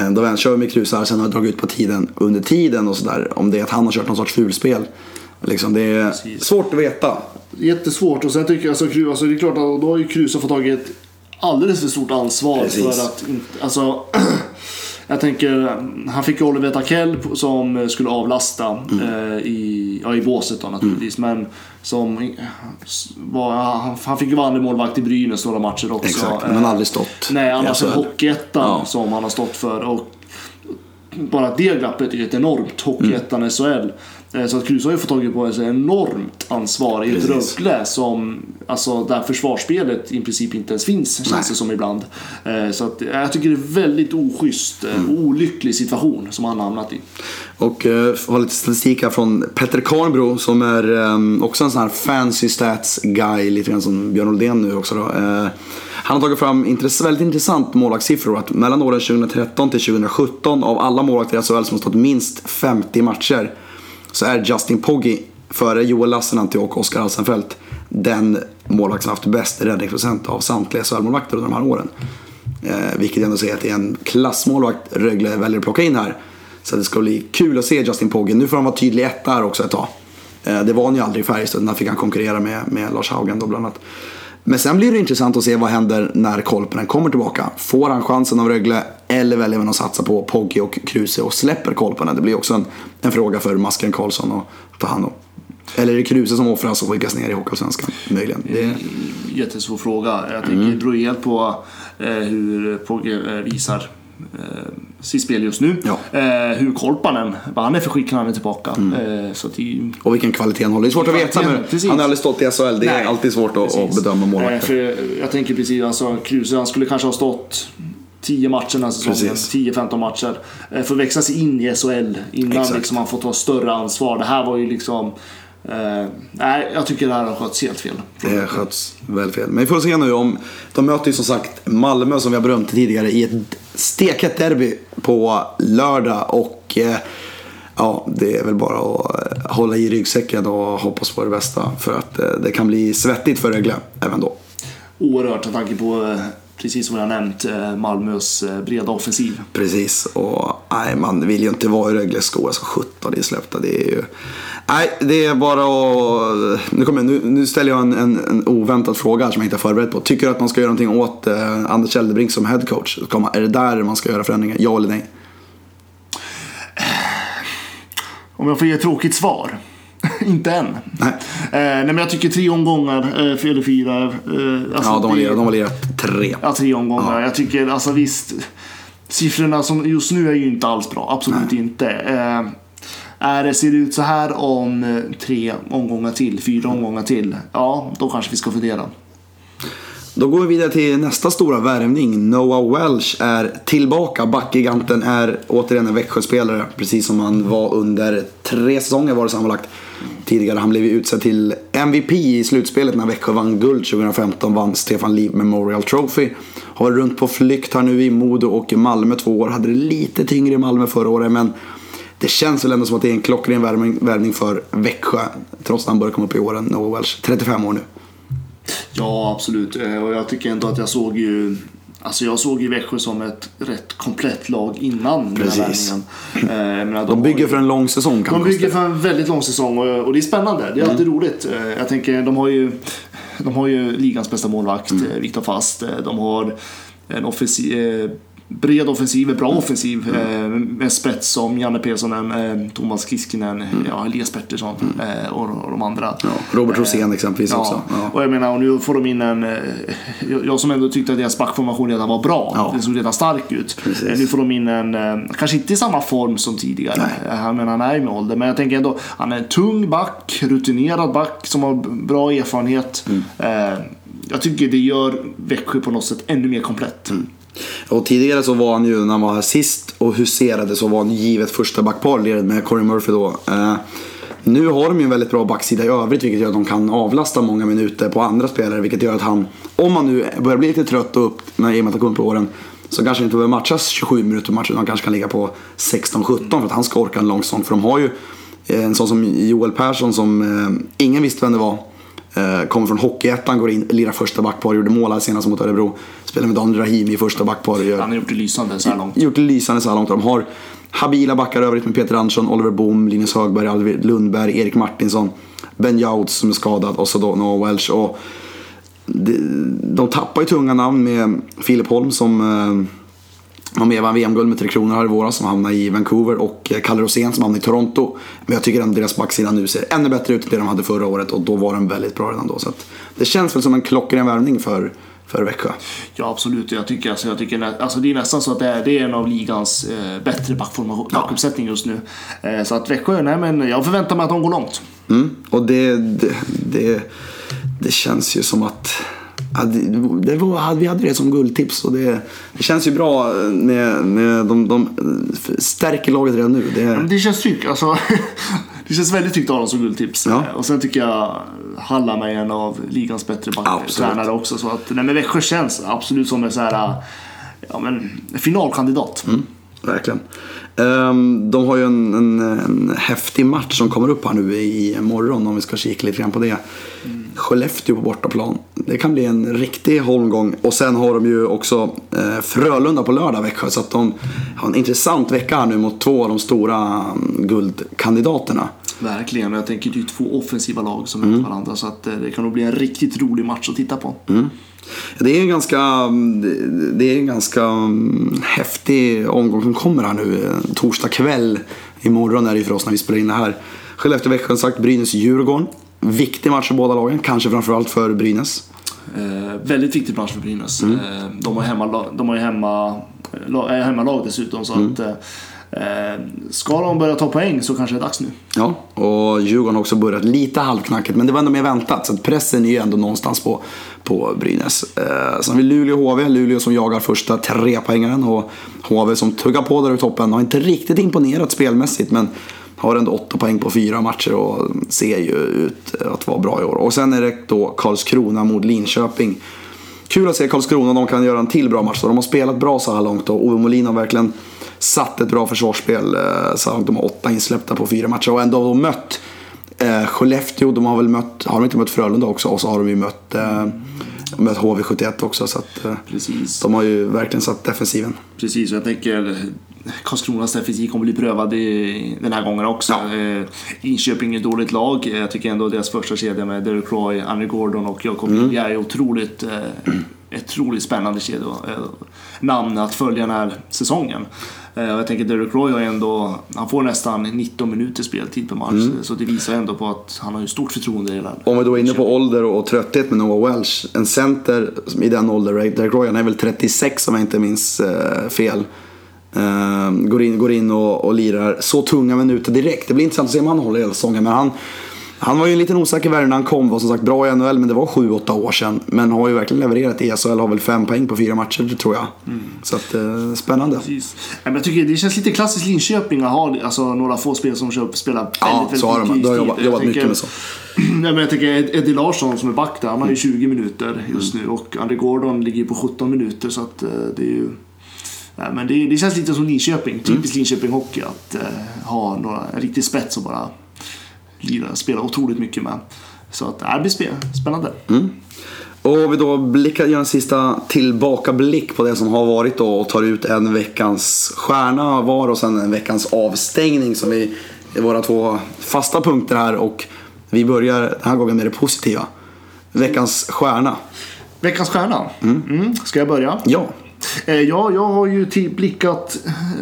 Eh, Då kör vi med Kruse här, sen har jag dragit ut på tiden under tiden och sådär. Om det är att han har kört någon sorts fulspel. Liksom, det är Precis. svårt att veta. Jättesvårt och sen tycker jag, alltså, alltså, det är klart att då har ju Kruse fått tagit ett alldeles för stort ansvar Precis. för att inte, alltså Jag tänker, han fick ju Oliver Takell som skulle avlasta Mm. eh, i, ja, i båset då naturligtvis. Men som var, han, han fick ju vara målvakt i Brynäs några matcher också. Exakt, men Eh, han har aldrig stått Nej, annars SHL. än Hockeyettan Ja. som han har stått för. Och bara det glappet är ju ett enormt. Hockeyettan, Mm. SHL. Eh, Så att Kruse har ju fått tagit på sig enormt ansvar i ett. Rögle som, alltså där försvarsspelet i princip inte ens finns, känns det som ibland. Eh, Så att jag tycker det är väldigt oschysst, eh, Mm. olycklig situation som han har hamnat i. Och uh, har lite statistik här från Petter Karnbro som är också en sån här fancy stats guy, lite grann som Björn Oldén nu också då. Eh, han har tagit fram intress- väldigt intressant målvaktssiffror. Att mellan åren 2013 till 2017 av alla målvakter i SHL som har stått minst 50 matcher så är Justin Poggi före Joel Lassinantti och Oskar Alsenfelt den målvakt som haft bäst räddningsprocent av samtliga SHL-målvakter under de här åren. Eh, vilket ändå säger att det är en klassmålvakt Rögle väljer att plocka in här. Så det ska bli kul att se Justin Pogge. Nu får han vara tydlig etta här också ett tag. Eh, det var han ju aldrig i Färjestad. Där fick han konkurrera med, med Lars Haugen då bland annat. Men sen blir det intressant att se vad händer när Kolpinen kommer tillbaka. Får han chansen av Rögle eller väljer man att satsa på Pogge och Kruse och släpper Kolpinen? Det blir också en, en fråga för Masken Karlsson att ta hand om. Eller är det Kruse som offras och skickas ner i Hockeyallsvenskan? Möjligen. Det, Jättesvår fråga. Jag tänker det beror helt på eh, hur Pogge eh, visar eh, sitt spel just nu. Ja. Eh, hur Kolpanen, vad han är för skick när han är tillbaka. Eh, så det, och vilken kvalitet han håller. Det är svårt att veta. Men precis. han har aldrig stått i SHL. Det är Nej, alltid svårt att, att bedöma Eh, målvakter. för jag tänker precis, alltså Kruse han skulle kanske ha stått 10 matcher den här säsongen, Precis. 10-15 matcher. Eh, för att växa sig in i SHL innan Exakt. liksom, han får ta större ansvar. Det här var ju liksom... Eh, nej, jag tycker det här har skötts helt fel. Det sköts väl fel. Men vi får se nu om... De möter ju som sagt Malmö som vi har berömt tidigare i ett stekhett derby på lördag. Och eh, ja, det är väl bara att eh, hålla i ryggsäcken och hoppas på det bästa. För att eh, det kan bli svettigt för Rögle även då. Oerhört med tanke på, eh, precis som jag nämnt, eh, Malmös eh, breda offensiv. Precis, och nej, man vill ju inte vara i Rögles skor. Alltså 17 det är släppta. Det är ju... Nej, det är bara att... Nu, kommer, jag- nu, nu ställer jag en, en, en oväntad fråga som jag inte är förberedd på. Tycker du att man ska göra någonting åt eh, Anders Käldebrink som headcoach? Är det där man ska göra förändringar? Ja eller nej? Om jag får ge ett tråkigt svar. inte än. Nej. Eh, nej men jag tycker tre omgångar, eh, eller fyra. Eh, alltså Ja, de har lirat, de har lirat tre. Ja, tre omgångar. Jag tycker, alltså visst. Siffrorna som just nu är ju inte alls bra. Absolut inte. Eh, är det, ser det ut så här om eh, tre omgångar till, fyra omgångar till. Ja, då kanske vi ska fundera. Då går vi vidare till nästa stora värvning. Noah Welsh är tillbaka. Backgiganten är återigen en Växjöspelare. Precis som han var under tre säsonger var det sammanlagt. Tidigare. Han blev ju utsedd till MVP i slutspelet när Växjö vann guld 2015. Vann Stefan Liv Memorial Trophy. Har varit runt på flykt här nu i Modo och Malmö två år. Hade det lite tyngre i Malmö förra året men det känns väl ändå som att det är en klockren värvning, för Växjö. Trots att han börjar komma upp i åren. Noah Welsh, 35 år nu. Ja, absolut. Eh, och jag tycker ändå att jag såg ju Alltså jag såg ju Växjö som ett rätt komplett lag innan den här Precis. värvningen. Eh, De har bygger för en lång säsong kan De bygger för en väldigt lång säsong och, och det är spännande. Det är alltid roligt. Eh, Jag tänker, de har ju, de har ju ligans bästa målvakt, mm. Viktor Fast. Eh, De har en offensiv, eh, bred offensiv, en bra offensiv eh, med spets som Janne Pesonen, eh, Thomas Kiskinen, ja, Elias Pettersson eh, och, och de andra. Ja, Robert Rosén exempelvis Ja, också. Ja. och jag menar, och nu får de in en... eh, Jag jag som ändå tyckte att deras backformation redan var bra. Ja. Den såg redan stark ut. Precis. Eh, Nu får de in en, eh, kanske inte i samma form som tidigare. Eh, Han menar, han är med ålder. Men jag tänker ändå, han är en tung back, rutinerad back som har bra erfarenhet. Mm. Eh, Jag tycker det gör Växjö på något sätt ännu mer komplett. Mm. Och tidigare så var han ju, när han var sist och huserade, så var han givet första backpar med Corey Murphy då. Eh, nu har de ju en väldigt bra backsida i övrigt vilket gör att de kan avlasta många minuter på andra spelare. Vilket gör att han, om han nu börjar bli lite trött och upp med, i och med att han kommer på åren, så kanske inte behöver matchas 27 minuter i matchen. Han kanske kan ligga på 16-17 för att han ska orka en lång säsong. För de har ju eh, en sån som Joel Persson som eh, ingen visste vem det var. Eh, kommer från Hockeyettan, går in, lirar första backpar, gjorde mål senast mot Örebro. Spelar med Daniel Rahimi i första backpar. Gör, Han har gjort det lysande så här långt. gjort det lysande så här långt. De har habila backar övrigt med Peter Andersson, Oliver Boom, Linus Högberg, Alvid Lundberg, Erik Martinsson, Ben Jouts som är skadad och så då Noah Welch. Och de, de tappar ju tunga namn med Filip Holm som med och vann VM-guld med Tre Kronor här i våras som hamnade i Vancouver och eh, Kalle Rosén som hamnade i Toronto. Men jag tycker att deras backsida nu ser ännu bättre ut än det de hade förra året och då var den väldigt bra redan då. Så det känns väl som en klockren värvning för, för Växjö. Ja absolut, jag tycker, alltså, jag tycker alltså, det är nästan så att det är, det är en av ligans eh, bättre backuppsättning just nu. Eh, så att Växjö, nej men jag förväntar mig att de går långt. Mm. Och det, det, det, det känns ju som att det, det var, vi hade det som guldtips och det, det känns ju bra när, när de, de stärker laget redan nu. Det, Det känns tryggt. Alltså, det känns väldigt tryggt att ha dem som guldtips. Ja. Eh, Och sen tycker jag Hallam är en av ligans bättre backtränare också. Så att, nej, men Växjö känns absolut som en så här, ja, men, finalkandidat. Mm. Verkligen. Ehm, de har ju en, en, en häftig match som kommer upp här nu i morgon om vi ska kika lite grann på det. Skellefteå på bortaplan. Det kan bli en riktig holmgång. Och sen har de ju också eh, Frölunda på lördag Växjö. Så att de har en intressant vecka här nu mot två av de stora mm, guldkandidaterna. Verkligen, och jag tänker det är ju två offensiva lag som Mm. möter varandra. Så att, eh, det kan nog bli en riktigt rolig match att titta på. Det är en ganska, det- är en ganska mm, häftig omgång som kommer här nu. eh, Torsdag kväll. Imorgon är det ju för oss när vi spelar in det här. Skellefteå-Växjö sagt Brynäs-Djurgården. Viktig match för båda lagen, kanske framförallt för Brynäs. Eh, väldigt viktig match för Brynäs. Eh, de har hemma, ju hemma, la- är hemmalag dessutom. Så att, eh, eh, Eh, ska de börja ta poäng så kanske det är dags nu. Ja, och Djurgården har också börjat lite halvknackigt, men det var ändå mer väntat. Så att pressen är ju ändå någonstans på, på Brynäs. Eh, sen har vi Luleå-HV, Luleå som jagar första trepoängaren och HV som tuggar på där i toppen. Har inte riktigt imponerat spelmässigt, men har ändå åtta poäng på fyra matcher och ser ju ut att vara bra i år. Och sen är det då Karlskrona mot Linköping. Kul att se Karlskrona, de kan göra en till bra match. Så de har spelat bra så här långt och Ove Molin har verkligen satt ett bra försvarsspel. eh, Så de har åtta insläppta på fyra matcher och ändå har de mött eh, Skellefteå, de har väl mött, har de inte mött Frölunda också? Och så har de ju mött, eh, mött HV71 också. Så att, eh, Precis. de har ju verkligen satt defensiven. Precis, och jag tänker eh, Karlskronas defensiv kommer bli prövad i, den här gången också. Ja. Eh, Linköping är ett dåligt lag. Jag tycker ändå deras första kedja med Derek Roy, Andy Gordon och Jakob Mm. Är otroligt, eh, otroligt spännande kedja, eh, namn att följa den här säsongen. Eh, jag tänker Derek Roy har ändå, han får nästan 19 minuter speltid per match. Mm. Så det visar ändå på att han har ju stort förtroende i den. Om vi då är inne på ålder och trötthet med Noah Welch. En center i den åldern, Derek Roy, han är väl 36 om jag inte minns eh, fel. Går in, går in och, och lirar så tunga minuter direkt. Det blir intressant att se om han håller hela säsongen. Men han, han var ju en liten osäker värld när han kom. Var som sagt bra i NHL men det var 7-8 år sedan. Men har ju verkligen levererat i SHL. Har väl fem poäng på fyra matcher tror jag. Så att, eh, spännande. Precis. Men jag tycker det känns lite klassiskt Linköping att ha alltså, några få spelare som kör, spelar väldigt, Ja, väldigt så har de. De har jobbat, jobbat tänker- mycket med så. Nej, men jag tänker Ed- Eddie Larsson som är back där, han har ju 20 minuter just nu och Andy Gordon ligger ju på 17 minuter så att eh, det är ju... Nej, men det, det känns lite som Linköping, typiskt Linköping Hockey att eh, ha några, en riktig spets och bara lira, spela otroligt mycket med. Så att, äh, det blir spännande. Och om vi då blickar, gör en sista tillbakablick på det som har varit då och tar ut en veckans stjärna var och sen en veckans avstängning som vi är våra två fasta punkter här och vi börjar den här gången med det positiva. Veckans stjärna. Veckans stjärna. Mm. Ska jag börja? Ja, Eh, Ja, jag har ju typ blickat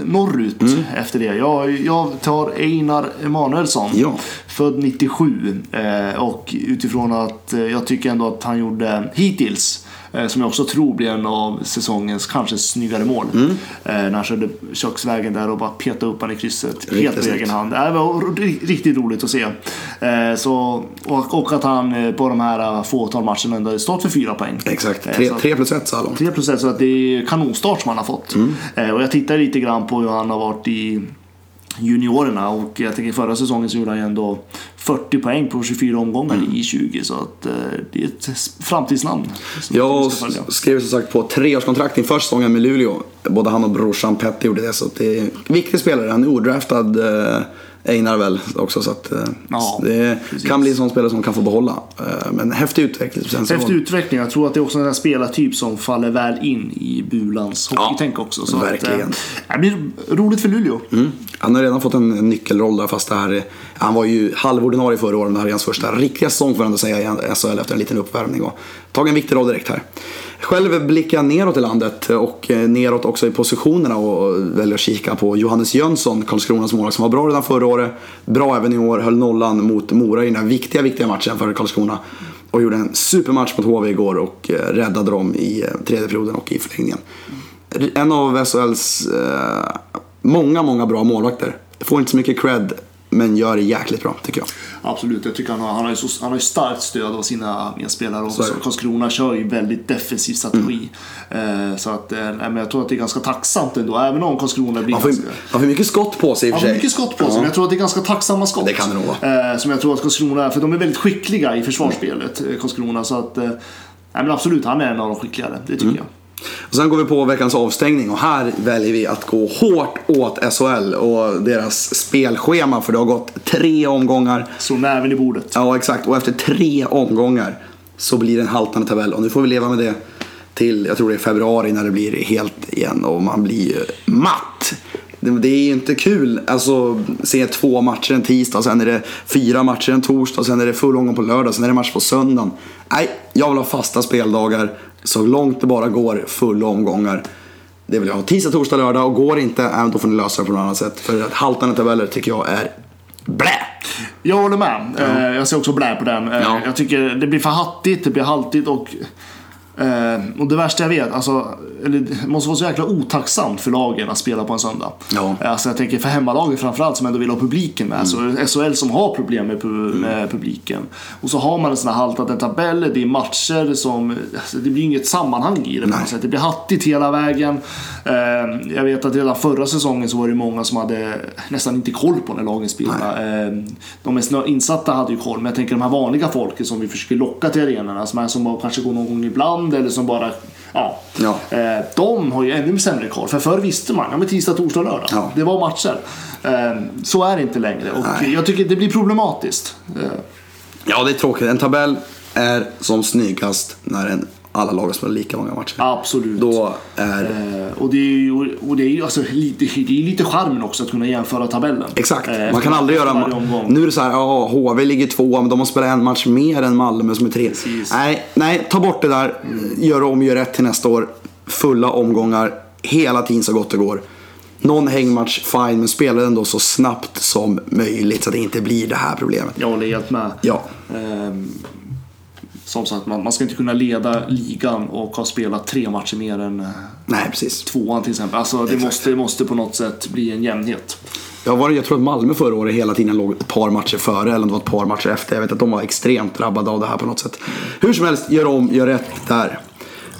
norrut Mm. efter det. Jag, jag tar Einar Emanuelsson. Ja. Född 97. Eh, och utifrån att eh, jag tycker ändå att han gjorde hittills eh, som jag också tror blir en av säsongens kanske snyggare mål. Mm. När han körde köksvägen där och bara petade upp han i krysset helt på egen hand. Det var ri- riktigt roligt att se. Så, och, att han på de här fåtal matcherna ändå stått för fyra poäng. exakt. Eh, Tre, så- tre plus ett så här långt. 3 procent så att det är kanonstart som han har fått. Mm. Och jag tittar lite grann på hur han har varit i juniorerna och jag tänker förra säsongen så gjorde han ju ändå 40 poäng på 24 omgångar Mm. i 20 så att eh, det är ett framtidsnamn. Jag skrev som sagt på treårskontrakt inför säsongen med Luleå. Både han och brorsan Petter gjorde det. Så det är en viktig spelare. Han är odraftad eh, Einar väl också. Så att, eh, Ja, det precis. kan bli en sån spelare som kan få behålla. Eh, men häftig utveckling. Efter utveckling, jag tror att det är också en spelartyp som faller väl in i Bulans hockeytänk också. Så verkligen. Att, det blir roligt för Luleå. Mm. Han har redan fått en nyckelroll där fast det här är, Han var ju halvordinarie förra året men det här är hans första riktiga säsong får man ändå säga i SHL efter en liten uppvärmning och tagit en viktig roll direkt här. Själv blickar jag neråt i landet och eh, neråt också i positionerna och väljer att kika på Johannes Jönsson, Karlskronas målvakt som var bra redan förra året. Bra även i år, höll nollan mot Mora i den här viktiga, viktiga matchen för Karlskrona. Och gjorde en supermatch mot HV igår och eh, räddade dem i eh, tredje perioden och i förlängningen. En av SHLs eh, många, många bra målvakter. Får inte så mycket cred, men gör det jäkligt bra tycker jag. Absolut, jag tycker han har, han har, ju, så, han har ju starkt stöd av sina medspelare. Och Så är det. Karlskrona kör ju väldigt defensiv strategi. Mm. Eh, så att, eh, men jag tror att det är ganska tacksamt ändå, även om Karlskrona blir Man får, ganska... man får mycket skott på sig i och Han för får sig. mycket skott på sig, men jag tror att det är ganska tacksamma skott. Det kan det nog vara. Eh, som jag tror att Karlskrona, för de är väldigt skickliga i försvarsspelet, eh, Karlskrona. Så att, eh, men absolut, han är en av de skickligare, det tycker Mm. jag. Och sen går vi på veckans avstängning och här väljer vi att gå hårt åt SHL och deras spelschema för det har gått tre omgångar. Så näven i bordet. Ja, exakt. Och efter tre omgångar så blir det en haltande tabell. Och nu får vi leva med det till, jag tror det är februari när det blir helt igen och man blir ju matt. Det, det är inte kul. Alltså, se två matcher en tisdag, sen är det fyra matcher en torsdag, sen är det full omgång på lördag, sen är det match på söndagen. Nej, jag vill ha fasta speldagar så långt det bara går, fulla omgångar. Det vill jag ha tisdag, torsdag, lördag och går inte, äh, då får ni lösa det på något annat sätt. För att haltande tabeller tycker jag är blä. Jag håller med. Eh, jag ser också blä på den. Eh, Ja. Jag tycker det blir för hattigt, det blir haltigt och Eh, och det värsta jag vet, alltså, eller, det måste vara så jäkla otacksamt för lagen att spela på en söndag. Ja. Alltså, jag tänker för hemmalaget framförallt som ändå vill ha publiken med. Mm. Så SHL som har problem med, pu- med publiken. Och så har man en sån här haltande tabell, det är matcher som... Alltså, det blir inget sammanhang i det på något sätt. Det blir hattigt hela vägen. Eh, jag vet att redan förra säsongen så var det många som hade nästan inte koll på när lagen spelade. Eh, de mest insatta hade ju koll, men jag tänker de här vanliga folket som vi försöker locka till arenorna, som, som kanske går någon gång ibland eller som bara Ja. Ja. Eh, de har ju ännu sämre koll. För förr visste man, ja men tisdag, torsdag, lördag. Ja. Det var matcher. Eh, så är det inte längre. Och Nej. jag tycker det blir problematiskt. Eh, Ja, det är tråkigt. En tabell är som snyggast när en, alla lag har spelat lika många matcher. absolut. Då är... Eh, och det är ju, och det är alltså lite, det är lite charmen också att kunna jämföra tabellen. Exakt. Eh, Man kan aldrig göra... Nu är det så här, ja, HV ligger två, men de har spelat en match mer än Malmö som är tre. Precis. Nej, nej, ta bort det där. Gör om, gör rätt till nästa år. Fulla omgångar, hela tiden så gott det går. Någon hängmatch, fine, men spela den då så snabbt som möjligt så att det inte blir det här problemet. Jag håller helt med. Ja. Ehm, som sagt, man, man ska inte kunna leda ligan och ha spelat tre matcher mer än eh, Nej, precis. tvåan till exempel. Alltså, det, Exakt. måste, det måste på något sätt bli en jämnhet. Jag, var, jag tror att Malmö förra året hela tiden låg ett par matcher före eller om det var ett par matcher efter. Jag vet att de var extremt drabbade av det här på något sätt. Hur som helst, gör om, gör rätt där.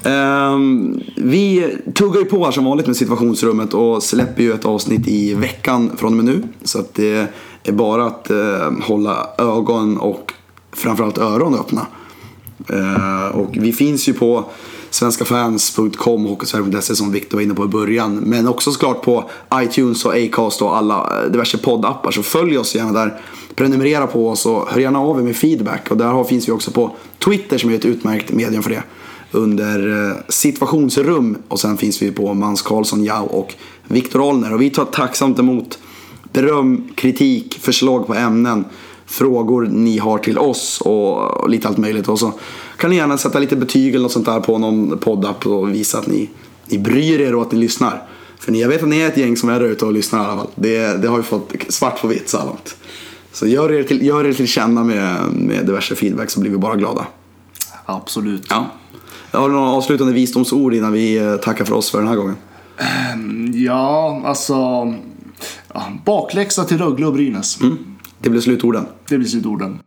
Ehm, vi tuggar ju på här som vanligt med situationsrummet och släpper ju ett avsnitt i veckan från och med nu. Så att det är bara att eh, hålla ögon och framförallt öron öppna. Eh, och vi finns ju på svenskafans.com och hockeysverige.se som Victor var inne på i början. Men också såklart på iTunes och Acast och alla eh, diverse poddappar. Så följ oss gärna där. Prenumerera på oss och hör gärna av er med feedback. Och där finns vi också på Twitter som är ett utmärkt medium för det. Under eh, situationsrum och sen finns vi på Mans Karlsson, Jao och Viktor Alner. Och vi tar tacksamt emot beröm, kritik, förslag på ämnen, frågor ni har till oss och, lite allt möjligt. Och så kan ni gärna sätta lite betyg eller något sånt där på någon poddapp och visa att ni, ni bryr er och att ni lyssnar. För ni, jag vet att ni är ett gäng som är där ute och lyssnar i alla fall. Det, det har vi fått svart på vitt så här långt. Så gör er till, gör er till känna med, med diverse feedback så blir vi bara glada. Absolut. Ja. Har du några avslutande visdomsord innan vi eh, tackar för oss för den här gången? Ja, alltså... Bakläxa till Rögle och Brynäs. Det blir slutorden. Det blir slutorden.